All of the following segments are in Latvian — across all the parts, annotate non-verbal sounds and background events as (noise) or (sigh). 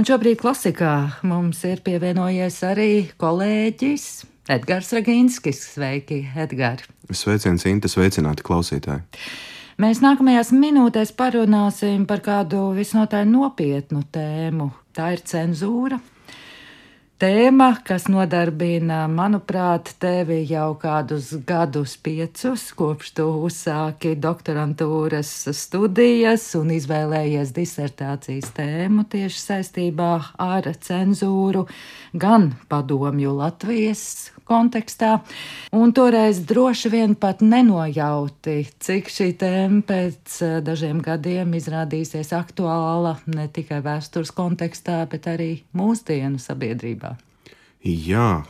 Un šobrīd klasikā mums ir pievienojies arī kolēģis Edgars Ragīnskis. Sveiki, Edgars! Sveiciens, Inte, sveicināti klausītāji! Mēs nākamajās minūtēs parunāsim par kādu visnotaļ nopietnu tēmu. Tā ir cenzūra tēma, kas nodarbina, manuprāt, tevi jau kādus gadus, piecus, kopš tu uzsāki doktorantūras studijas un izvēlējies disertācijas tēmu tieši saistībā ar cenzūru gan padomju Latvijas kontekstā, un toreiz droši vien pat nenojauti, cik šī tēma pēc eh, dažiem gadiem izrādīsies aktuāla ne tikai vēstures kontekstā, bet arī mūsdienu sabiedrībā. Jā,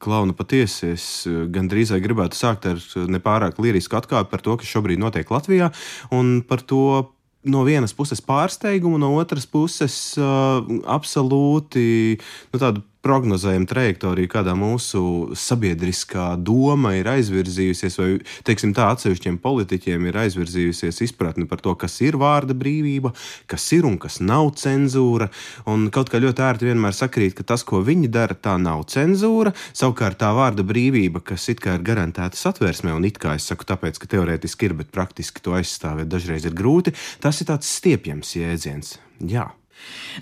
klauna patiesi. Es eh, gandrīz gribētu sākt ar nepārāk lirisku atkāpi par to, kas šobrīd notiek Latvijā, un par to no vienas puses pārsteigumu, no otras puses uh, absolūti nu, tādu prognozējam trajektoriju, kādā mūsu sabiedriskā doma ir aizvirzījusies, vai teiksim, tā atsevišķiem politiķiem ir aizvirzījusies izpratne par to, kas ir vārda brīvība, kas ir un kas nav cenzūra. Un kaut kā ļoti ērti vienmēr sakrīt, ka tas, ko viņi dara, tā nav cenzūra. Savukārt tā vārda brīvība, kas it kā ir garantēta satversmē, un it kā es saku, tāpēc, ka teorētiski ir, bet praktiski to aizstāvēt dažreiz ir grūti, tas ir tāds stiepjams jēdziens. Jā.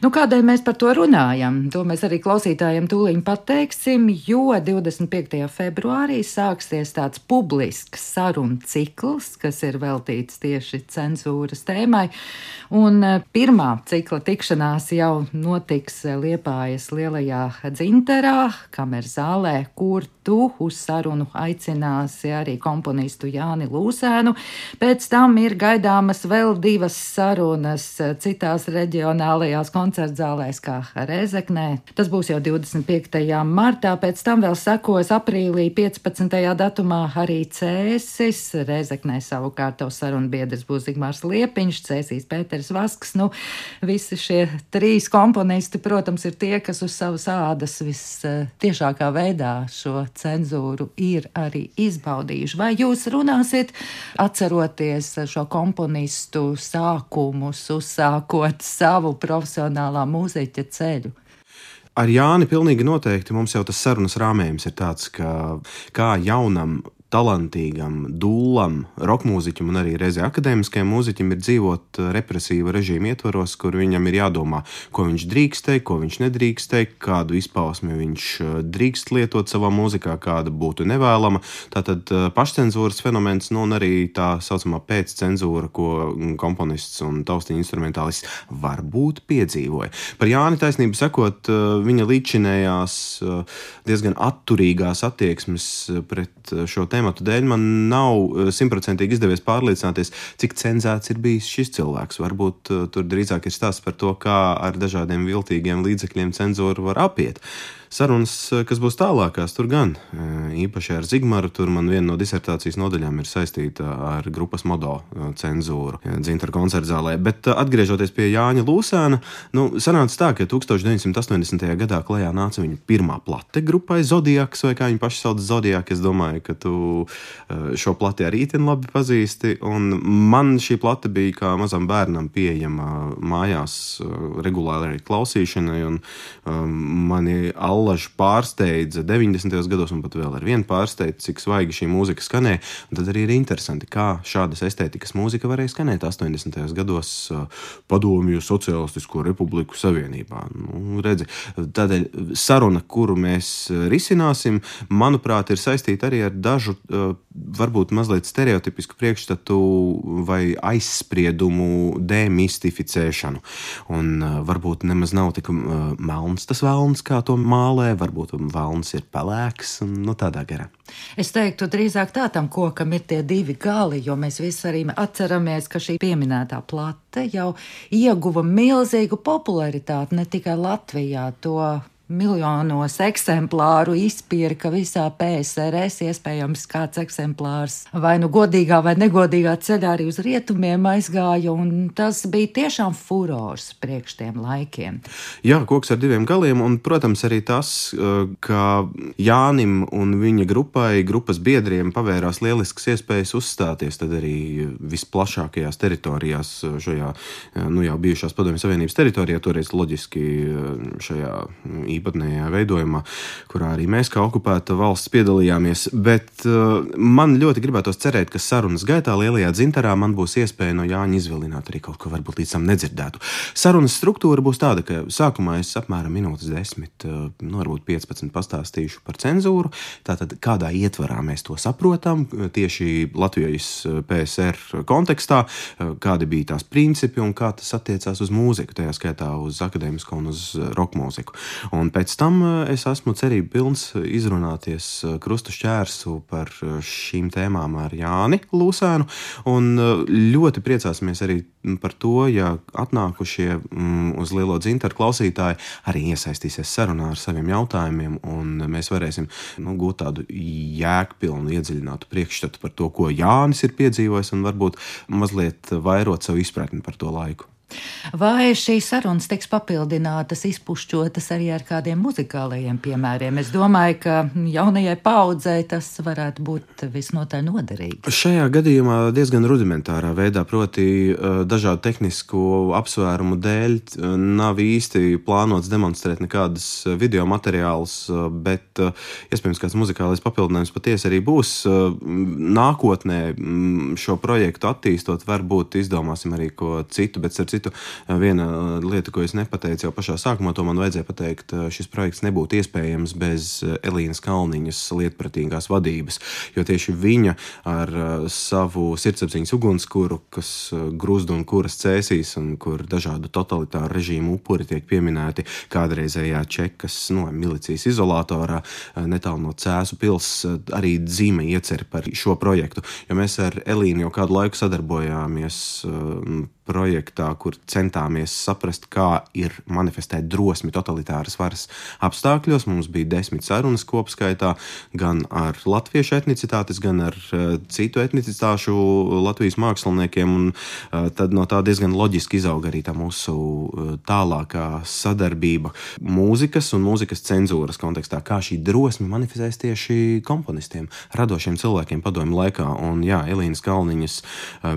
Nu, kādēļ mēs par to runājam? To mēs arī klausītājiem tūlīt pateiksim, jo 25. februārī sāksies tāds publisks sarunu cikls, kas ir veltīts tieši cenzūras tēmai. Un e, pirmā cikla tikšanās jau notiks Liepājas lielajā dzinterā, kameras zālē, kur tu uz sarunu aicināsi arī komponistu Jāni Lūsēnu. Pēc tam ir gaidāmas vēl divas sarunas citās reģionālajās lielajās koncertzālēs, kā Rezeknē. Tas būs jau 25. martā, pēc tam vēl sekos aprīlī 15. datumā arī Cēsis. Rezeknē savukārt to sarunu biedrs būs Zigmārs Liepiņš, Cēsīs Pēters Vasks. Nu, visi šie trīs komponisti, protams, ir tie, kas uz savas ādas vistiešākā veidā šo cenzūru ir arī izbaudījuši. Vai jūs runāsiet, atceroties šo komponistu sākumus, uzsākot savu projektu? Profesionālā mūziķa ceļu. Ar Jāni pilnīgi noteikti mums jau tas sarunas rāmējums ir tāds, ka kā jaunam talantīgam, dūlam, rokmūziķim un arī reizē akadēmiskajam mūziķim ir dzīvot uh, represīva režīma ietvaros, kur viņam ir jādomā, ko viņš drīkst teikt, ko viņš nedrīkst teikt, kādu izpausmi viņš uh, drīkst lietot savā mūzikā, kāda būtu nevēlama. Tātad uh, pašcensūras fenomens, nu un arī tā saucamā pēccenzūra, ko mm, komponists un taustiņa instrumentālists varbūt piedzīvoja. Par Jāni taisnību sakot, viņa līdzinējās diezgan atturīgās attieksmes pret šo tēmu tematu dēļ man nav eh, simtprocentīgi izdevies pārliecināties, cik cenzēts ir bijis šis cilvēks. Varbūt uh, tur drīzāk ir stāsts par to, kā ar dažādiem viltīgiem līdzekļiem cenzūru var apiet sarunas, eh, kas būs tālākās, tur gan eh, īpaši ar Zigmaru. Tur man viena no disertācijas nodaļām ir saistīta ar grupas modo eh, cenzūru dzintara koncertzālē. Bet atgriežoties pie Jāņa Lūsēna, nu, sanāca tā, ka 1980. gadā klajā nāca viņa pirmā plate grupai Zodiaks, vai kā viņi paši sauc Zodiak. Es domāju, ka tu šo plati arī tin labi pazīsti. Un man šī plate bija kā mazam bērnam pieejama mājās regulāri klausīšanai, un um, mani allaži pārsteidza 90. gados, un pat vēl ar vienu pārsteidza, cik svaigi šī mūzika skanēja. Un tad arī ir interesanti, kā šādas estētikas mūzika varēja skanēt 80. gados Padomju Socialistisko Republiku Savienībā. Nu, redzi, tādēļ saruna, kuru mēs risināsim, manuprāt, ir saistīta arī ar dažu varbūt mazliet stereotipisku priekšstatu vai aizspriedumu demistificēšanu. Un varbūt nemaz nav tik melns tas vēlns, kā to māca mālē, varbūt valns ir pelēks nu, tādā garā. Es teiktu, drīzāk tā tam kokam ir tie divi gali, jo mēs visi arī atceramies, ka šī pieminētā plate jau ieguva milzīgu popularitāti ne tikai Latvijā. To miljonos eksemplāru izpirka visā PSRS. Iespējams, kāds eksemplārs vai nu godīgā vai negodīgā ceļā arī uz rietumiem aizgāja, un tas bija tiešām furors priekš tiem laikiem. Jā, koks ar diviem galiem, un, protams, arī tas, eh, ka Jānim un viņa grupai, grupas biedriem pavērās lielisks iespējas uzstāties tad arī visplašākajās teritorijās šajā, eh, nu jau bijušās Padomju Savienības teritorijā, toreiz loģiski eh, šajā īpatnējā veidojumā, kurā arī mēs kā okupēta valsts piedalījāmies. Bet uh, man ļoti gribētos cerēt, ka sarunas gaitā lielajā dzintarā man būs iespēja no Jāņa izvilināt arī kaut ko varbūt līdz tam nedzirdētu. Sarunas struktūra būs tāda, ka sākumā es apmēram minūtes desmit, uh, nu varbūt 15 pastāstīšu par cenzūru, tātad kādā ietvarā mēs to saprotam tieši Latvijas uh, PSR kontekstā, uh, kādi bija tās principi un kā tas attiecās uz mūziku, tajā skaitā uz akadēmisko un uz roka mūziku. Un pēc tam eh, es esmu cerību pilns izrunāties eh, krustu šķērsu par eh, šīm tēmām ar Jāni Lūsēnu. Un ļoti priecāsimies arī par to, ja atnākušie mm, uz lielo dzintaru klausītāji arī iesaistīsies sarunā ar saviem jautājumiem, un mēs varēsim nu, gūt tādu jēgpilnu, iedziļinātu priekšstatu par to, ko Jānis ir piedzīvojis, un varbūt mazliet vairot savu izpratni par to laiku. Vai šīs sarunas tiks papildinātas, izpušķotas arī ar kādiem muzikālajiem piemēriem? Es domāju, ka jaunajai paudzei tas varētu būt visnotaļ noderīgi. Šajā gadījumā diezgan rudimentārā veidā, proti, dažādu tehnisku apsvērumu dēļ nav īsti plānots demonstrēt nekādas video materiālus, bet iespējams kāds muzikālais papildinājums patiesi arī būs. Nākotnē šo projektu attīstot, varbūt izdomāsim arī ko citu, bet ar citu, viena lieta, ko es nepateicu jau pašā sākumā, to man vajadzēja pateikt, šis projekts nebūtu iespējams bez Elīnas Kalniņas lietpratīgās vadības, jo tieši viņa ar savu sirdsapziņas ugunskura, kas grūzd un kuras cēsīs, un kur dažādu totalitāru režīmu upuri tiek pieminēti kādreizējā Čekas no, milicijas izolatorā, netālu no Cēzu pils, arī dzīme ieceri par šo projektu, jo mēs ar Elīnu jau kādu laiku sadarbojāmies projektā, kur centāmies saprast, kā ir manifestēt drosmi totalitāras varas apstākļos. Mums bija desmit sarunas kopskaitā gan ar latviešu etnicitātes, gan ar uh, citu etnicitāšu Latvijas māksliniekiem. Un, uh, tad no tā diezgan loģiski izauga arī tā mūsu uh, tālākā sadarbība mūzikas un mūzikas cenzūras kontekstā, kā šī drosme manifestēs tieši komponistiem, radošiem cilvēkiem padomju laikā. Un jā, Elīnas Kalniņas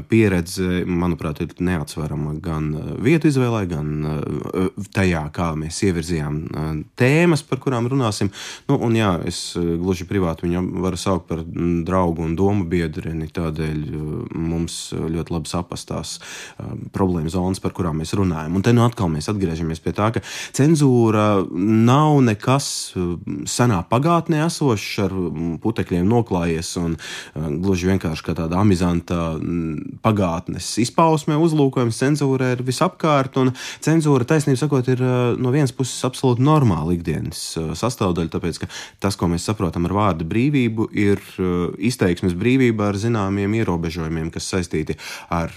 pieredze, manuprāt, ir neatkarīga neatsverama gan eh, vietu izvēlē, gan eh, tajā, kā mēs ievirzījām eh, tēmas, par kurām runāsim. Nu, un jā, es gluži privāti viņu varu saukt par mm, draugu un domu biedrini, tādēļ mums ļoti labi sapastās problēma zonas, par kurām mēs runājam. Un te nu atkal mēs atgriežamies pie tā, ka cenzūra nav nekas senā pagātnē esošs, ar mm, putekļiem noklājies un gluži vienkārši kā tāda amizanta mm, pagātnes izpausme uzlūk aplūkojums cenzūra ir visapkārt, cenzūra, taisnība sakot, ir eh, no vienas puses absolūti normāla ikdienas eh, sastāvdaļa, tāpēc ka tas, ko mēs saprotam ar vārdu brīvību, ir eh, izteiksmes brīvība ar zināmiem ierobežojumiem, kas saistīti ar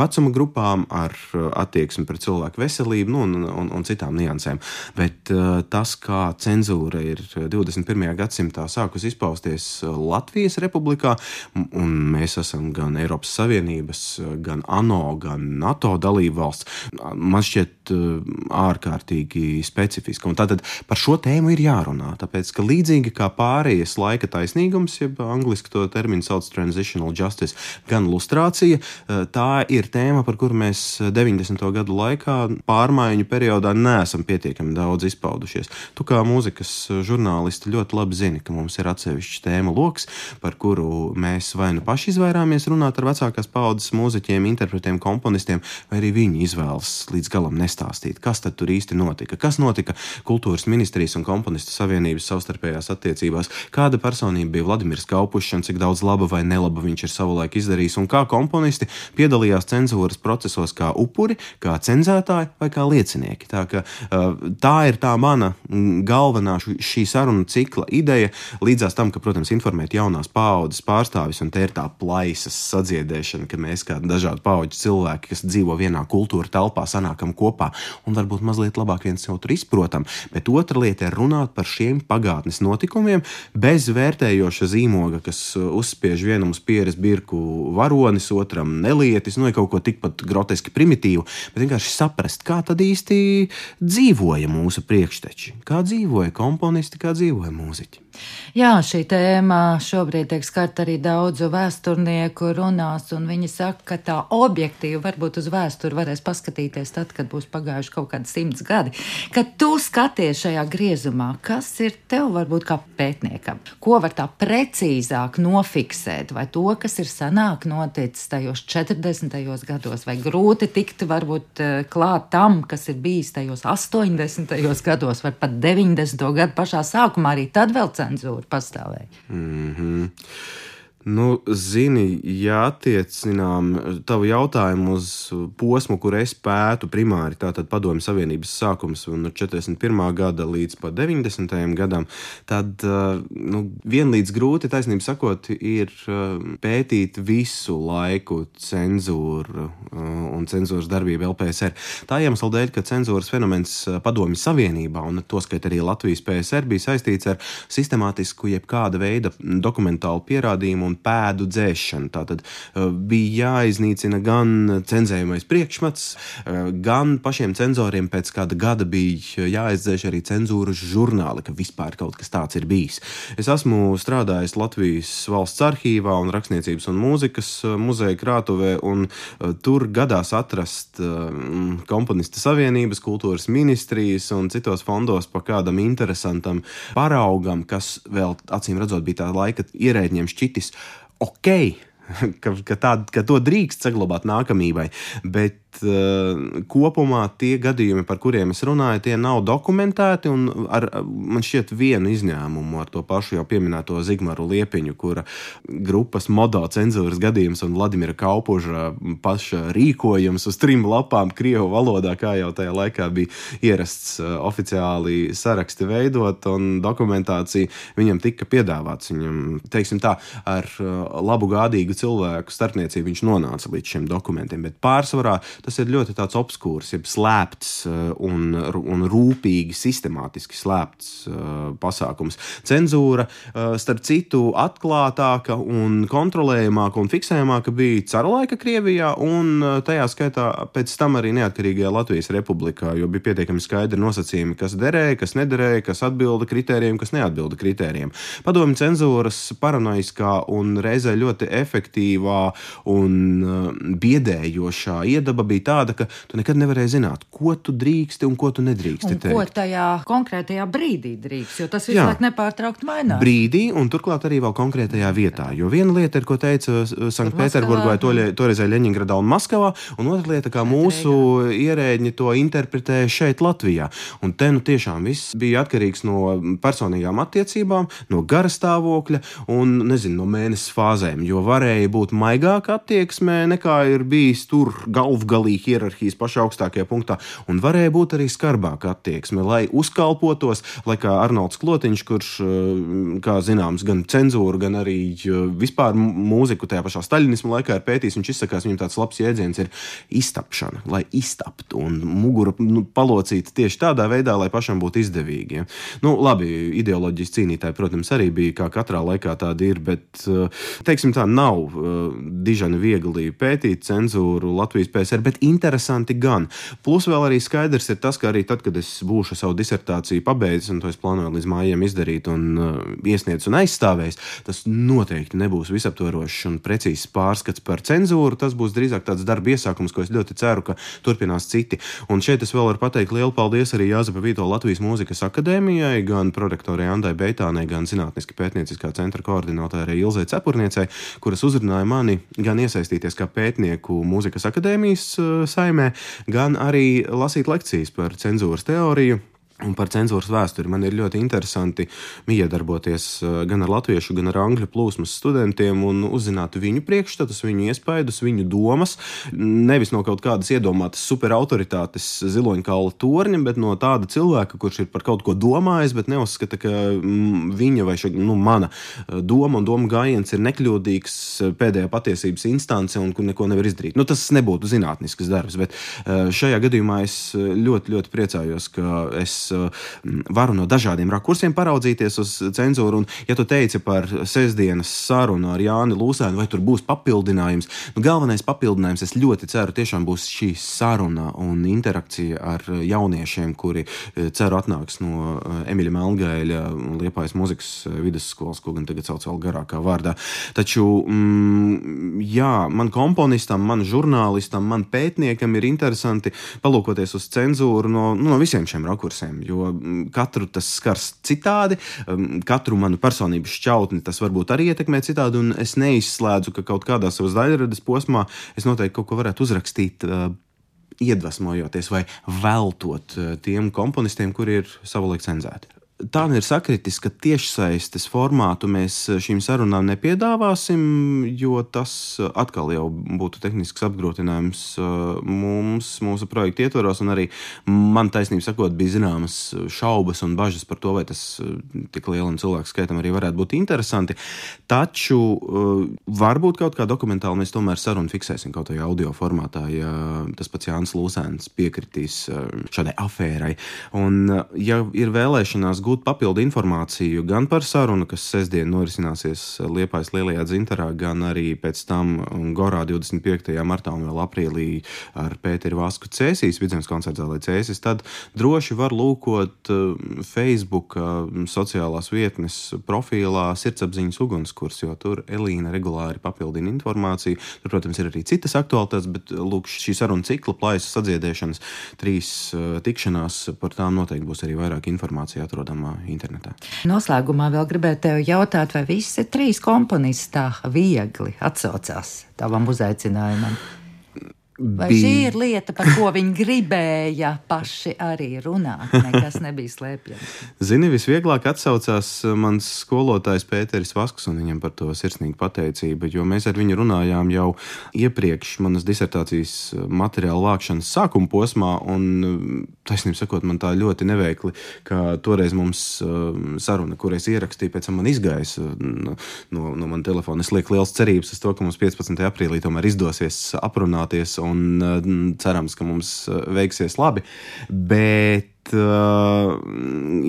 vecuma grupām, ar attieksmi pret cilvēku veselību nu, un, un, un citām niansēm. Bet tas, kā cenzūra ir 21. gadsimtā sākus izpausties Latvijas republikā, un mēs esam gan Eiropas Savienības, gan ANO, gan NATO dalību valsts, man šķiet uh, ārkārtīgi specifiska. Un tātad par šo tēmu ir jārunā. Tāpēc, ka līdzīgi kā pārējais laika taisnīgums, jeb angļuiski to terminu sauc transitional justice, gan lustrācija, uh, tā ir tēma, par kuru mēs 90. gadu laikā pārmaiņu periodā neesam pietiekami daudz izpaudušies. Tu kā mūzikas žurnālisti ļoti labi zini, ka mums ir atsevišķs tēma lokus, par kuru mēs vai nu paši izvairāmies runāt ar vecākās paudzes mūziķiem, interpretiem, komponistiem, žurnālistiem, vai arī viņi izvēlas līdz galam nestāstīt, kas tur īsti notika, kas notika kultūras ministrijas un komponistu savienības savstarpējās attiecībās, kāda personība bija Vladimirs Kaupušs un cik daudz laba vai nelaba viņš ir savulaik izdarījis, un kā komponisti piedalījās cenzūras procesos kā upuri, kā cenzētāji vai kā liecinieki. Tā, ka, tā ir tā mana galvenā šī sarunu cikla ideja, līdzās tam, ka, protams, informēt jaunās paaudzes pārstāvis, un te ir tā plaisas sadziedēšana, ka mēs kā dažādu paudžu cilvēki kas dzīvo vienā kultūra telpā, sanākam kopā un varbūt mazliet labāk viens otru izprotam. Bet otra lieta ir runāt par šiem pagātnes notikumiem bez vērtējoša zīmoga, kas uzspiež vienam uz pieres birku varonis, otram nelietis, nu, kaut ko tikpat groteski primitīvu, bet vienkārši saprast, kā tad īsti dzīvoja mūsu priekšteči, kā dzīvoja komponisti, kā dzīvoja mūziķi. Jā, šī tēma šobrīd tiek skarta arī daudzu vēsturnieku runās, un viņi saka, ka tā objektīvi varbūt uz vēsturi varēs paskatīties tad, kad būs pagājuši kaut kādi simts gadi. Kad tu skaties šajā griezumā, kas ir tev varbūt kā pētniekam, ko var tā precīzāk nofiksēt, vai to, kas ir senāk noticis tajos 40. gados, vai grūti tikt varbūt eh, klāt tam, kas ir bijis tajos 80. gados, vai pat 90. gadu pašā sākumā, arī tad vēl cenzūra pastāvēja. Mm -hmm. Nu, zini, ja attiecinām tavu jautājumu uz posmu, kur es pētu primāri, tātad Padomju Savienības sākums no 41. gada līdz pat 90. gadam, tad nu, vienlīdz grūti, taisnība sakot, ir pētīt visu laiku cenzūru un cenzūras darbību LPSR. Tā iemesla dēļ, ka cenzūras fenomens Padomju Savienībā un toskat arī Latvijas PSR bija saistīts ar sistemātisku jebkāda veida dokumentālu pierādījumu un pēdu dzēšanu. Tātad uh, bija jāiznīcina gan cenzējamais priekšmets, uh, gan pašiem cenzoriem pēc kāda gada bija jāizdzēš arī cenzūras žurnāli, ka vispār kaut kas tāds ir bijis. Es esmu strādājis Latvijas valsts arhīvā un rakstniecības un mūzikas uh, muzeja krātuvē, un tur gadās atrast komponista savienības, kultūras ministrijas un citos fondos pa kādam interesantam paraugam, kas vēl acīm redzot bija tā laika ierēģiem šķitis ok, (laughs) ka, ka, tā, ka to drīkst saglabāt nākamībai. Bet kopumā tie gadījumi, par kuriem es runāju, tie nav dokumentēti. Ar, man šķiet, vienu izņēmumu ar to pašu jau pieminēto Zigmaru Liepiņu, kura grupas modo cenzūras gadījums un Vladimira Kaupuža paša rīkojums uz trim lapām Krievu valodā, kā jau tajā laikā bija ierasts uh, oficiāli saraksti veidot, un dokumentācija viņam tika piedāvāts. Viņam, teiksim tā, ar uh, labu gādīgu cilvēku starpniecību viņš nonāca līdz šiem dokumentiem, bet pārsvarā tas ir ļoti tāds obskūrs, jeb slēpts eh, un, un rūpīgi, sistemātiski slēpts uh, pasākums. Cenzūra, uh, starp citu, atklātāka un kontrolējamāka un fiksējamāka bija cara laika Krievijā, un tajā skaitā pēc tam arī neatkarīgajā Latvijas republikā, jo bija pietiekami skaidri nosacījumi, kas derēja, kas nederēja, kas atbilda kritērijiem, kas neatbilda kritērijiem. Padomju cenzūras paranoiskā un reizē ļoti efektīvā un biedējošā iedaba bija tāda, ka tu nekad nevarēji zināt, ko tu drīksti un ko tu nedrīksti un teikt. Ko tajā konkrētajā brīdī drīkst, jo tas visu laiku nepārtraukt mainās. Brīdī un turklāt arī vēl konkrētajā vietā. Jo viena lieta ir, ko teica Sanktpēterburgā, toreizē Ļeņingradā un Maskavā, un otra lieta, kā mūsu ierēģi to interpretē šeit Latvijā. Un te nu tiešām viss bija atkarīgs no personīgām attiecībām, no gara stāvokļa un, nezinu, no mēnesis fāzēm, jo varēja būt maigāka attieksme nekā ir bijis tur galvgalā galī hierarhijas pašā augstākajā punktā, un varēja būt arī skarbāka attieksme, lai uzkalpotos, lai kā Arnolds Klotiņš, kurš, eh, kā zināms, gan cenzūru, gan arī eh, vispār mūziku tajā pašā staļinismu laikā ir pētījis, viņš izsakās, viņam tāds labs jēdziens ir iztapšana, lai iztaptu un muguru nu, palocītu tieši tādā veidā, lai pašam būtu izdevīgi. Ja. Nu, labi, ideoloģijas cīnītāji, protams, arī bija kā katrā laikā tādi ir, bet, eh, teiksim tā, nav dižani viegli pētīt cenzūru Latvijas PSR, bet interesanti gan. Plus vēl arī skaidrs ir tas, ka arī tad, kad es būšu savu disertāciju pabeidzis, un to es plānoju līdz mājām izdarīt un uh, iesniegt un aizstāvējis, tas noteikti nebūs visaptvarošs un precīzs pārskats par cenzūru. Tas būs drīzāk tāds darba iesākums, ko es ļoti ceru, ka turpinās citi. Un šeit es vēl varu pateikt lielu paldies arī Jāzepa Vito Latvijas Mūzikas akadēmijai, gan prorektorai Andai Beitānei, gan Zinātniski pētnieciskā centra koordinātorai Ilzai Cepurniecei, kuras uzrunāja mani gan iesaistīties kā pētnieku mūzikas akadēmijas saimē, gan arī lasīt lekcijas par cenzūras teoriju Un par cenzūras vēsturi man ir ļoti interesanti iedarboties eh, gan ar latviešu, gan ar angļu plūsmas studentiem un uzzināt viņu priekšstatus, viņu iespaidus, viņu domas. Nevis no kaut kādas iedomātas superautoritātes ziloņkaula torņa, bet no tāda cilvēka, kurš ir par kaut ko domājis, bet neuzskata, ka viņa vai šo, nu, mana eh, doma un doma gājiens ir nekļūdīgs eh, pēdējā patiesības instance un kur neko nevar izdarīt. Nu, tas nebūtu zinātnisks darbs, bet šajā gadījumā es ļoti, ļoti priecājos, ka es varu no dažādiem rakursiem paraudzīties uz cenzūru. Un, ja tu teici par sestdienas sarunu ar Jāni Lūsēnu, vai tur būs papildinājums, nu, galvenais papildinājums, es ļoti ceru, tiešām būs šī saruna un interakcija ar jauniešiem, kuri ceru atnāks no Emīļa Melngaļa Liepājas muzikas vidusskolas, ko gan tagad sauc vēl garākā vārdā. Taču, mm, jā, man komponistam, man žurnālistam, man pētniekam ir interesanti palūkoties uz cenzūru no, nu, no visiem šiem rakursiem jo mm, katru tas skars citādi, mm, katru manu personības šķautni tas varbūt arī ietekmē citādi, un es neizslēdzu, ka kaut kādā savas daļradas posmā es noteikti kaut ko varētu uzrakstīt. Uh, iedvesmojoties vai veltot uh, tiem komponistiem, kuri ir savulaik cenzēti. Tā nu ir sakritis, ka tiešsaistes formātu mēs šīm sarunām nepiedāvāsim, jo tas atkal jau būtu tehnisks apgrūtinājums uh, mums, mūsu projekta ietvaros. Arī man taisnība sakot, bija zināmas šaubas un bažas par to, vai tas uh, tik lielam cilvēku skaitam arī varētu būt interesanti. Taču uh, varbūt kaut kā dokumentāli mēs tomēr sarunu fiksēsim kaut kādā audio formātā, ja tas pats Jānis Lūsēns piekritīs šādai afērai. Un, ja ir vēlēšanās gūt papildu informāciju gan par sarunu, kas sestdien norisināsies Liepājas lielajā dzintarā, gan arī pēc tam Gorā 25. martā un vēl aprīlī ar Pēteru Vasku Cēsīs, Vidzemes koncerta zālē Cēsīs, tad droši var lūkot eh, Facebook sociālās vietnes profilā Sirdsapziņas ugunskurs, jo tur Elīna regulāri papildina informāciju. Tur, protams, ir arī citas aktualitātes, bet lūk, šī saruna cikla plājas sadziedēšanas trīs tikšanās, par tām noteikti būs arī vairāk informācija atrodama pieejama internetā. Noslēgumā vēl gribētu tevi jautāt, vai visi trīs komponisti tā viegli atsaucās tavam uzaicinājumam? Vai bija... šī ir lieta, par ko viņi gribēja paši arī runāt? Nekas nebija slēpjams. Zini, visvieglāk atsaucās uh, mans skolotājs Pēteris Vasks, un viņam par to sirsnīgi pateicība, jo mēs ar viņu runājām jau iepriekš manas disertācijas uh, materiāla vākšanas sākuma posmā, un uh, taisnība sakot, man tā ļoti neveikli, ka toreiz mums saruna, kur es ierakstīju, pēc tam man izgājas no, no man telefona. Es lieku liels cerības uz to, ka mums 15. aprīlī tomēr izdosies aprunāties un uh, cerams, ka mums uh, veiksies labi. Bet uh,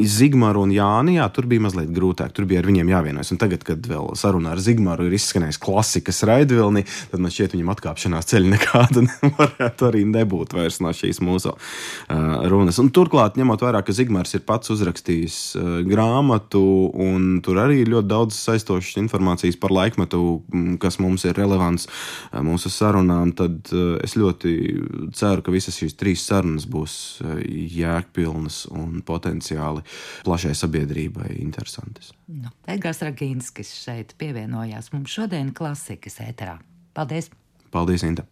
Zigmaru un Jāni, jā, tur bija mazliet grūtāk. Tur bija ar viņiem jāvienojas. Un tagad, kad vēl sarunā ar Zigmaru ir izskanējis klasikas raidvilni, tad man šķiet, viņam atkāpšanās ceļa nekāda (laughs) varētu arī nebūt vairs no šīs mūsu uh, runas. Un turklāt, ņemot vērā, ka Zigmars ir pats uzrakstījis uh, grāmatu, un tur arī ir ļoti daudz saistošas informācijas par laikmetu, kas mums ir relevants uh, mūsu sarunām, tad uh, es ļoti ceru, ka visas šīs trīs sarunas būs uh, jēgpilnas pilnas un potenciāli plašai sabiedrībai interesantas. Nu, Edgars Ragīnskis šeit pievienojās mums šodien klasikas ēterā. Paldies! Paldies, Inta!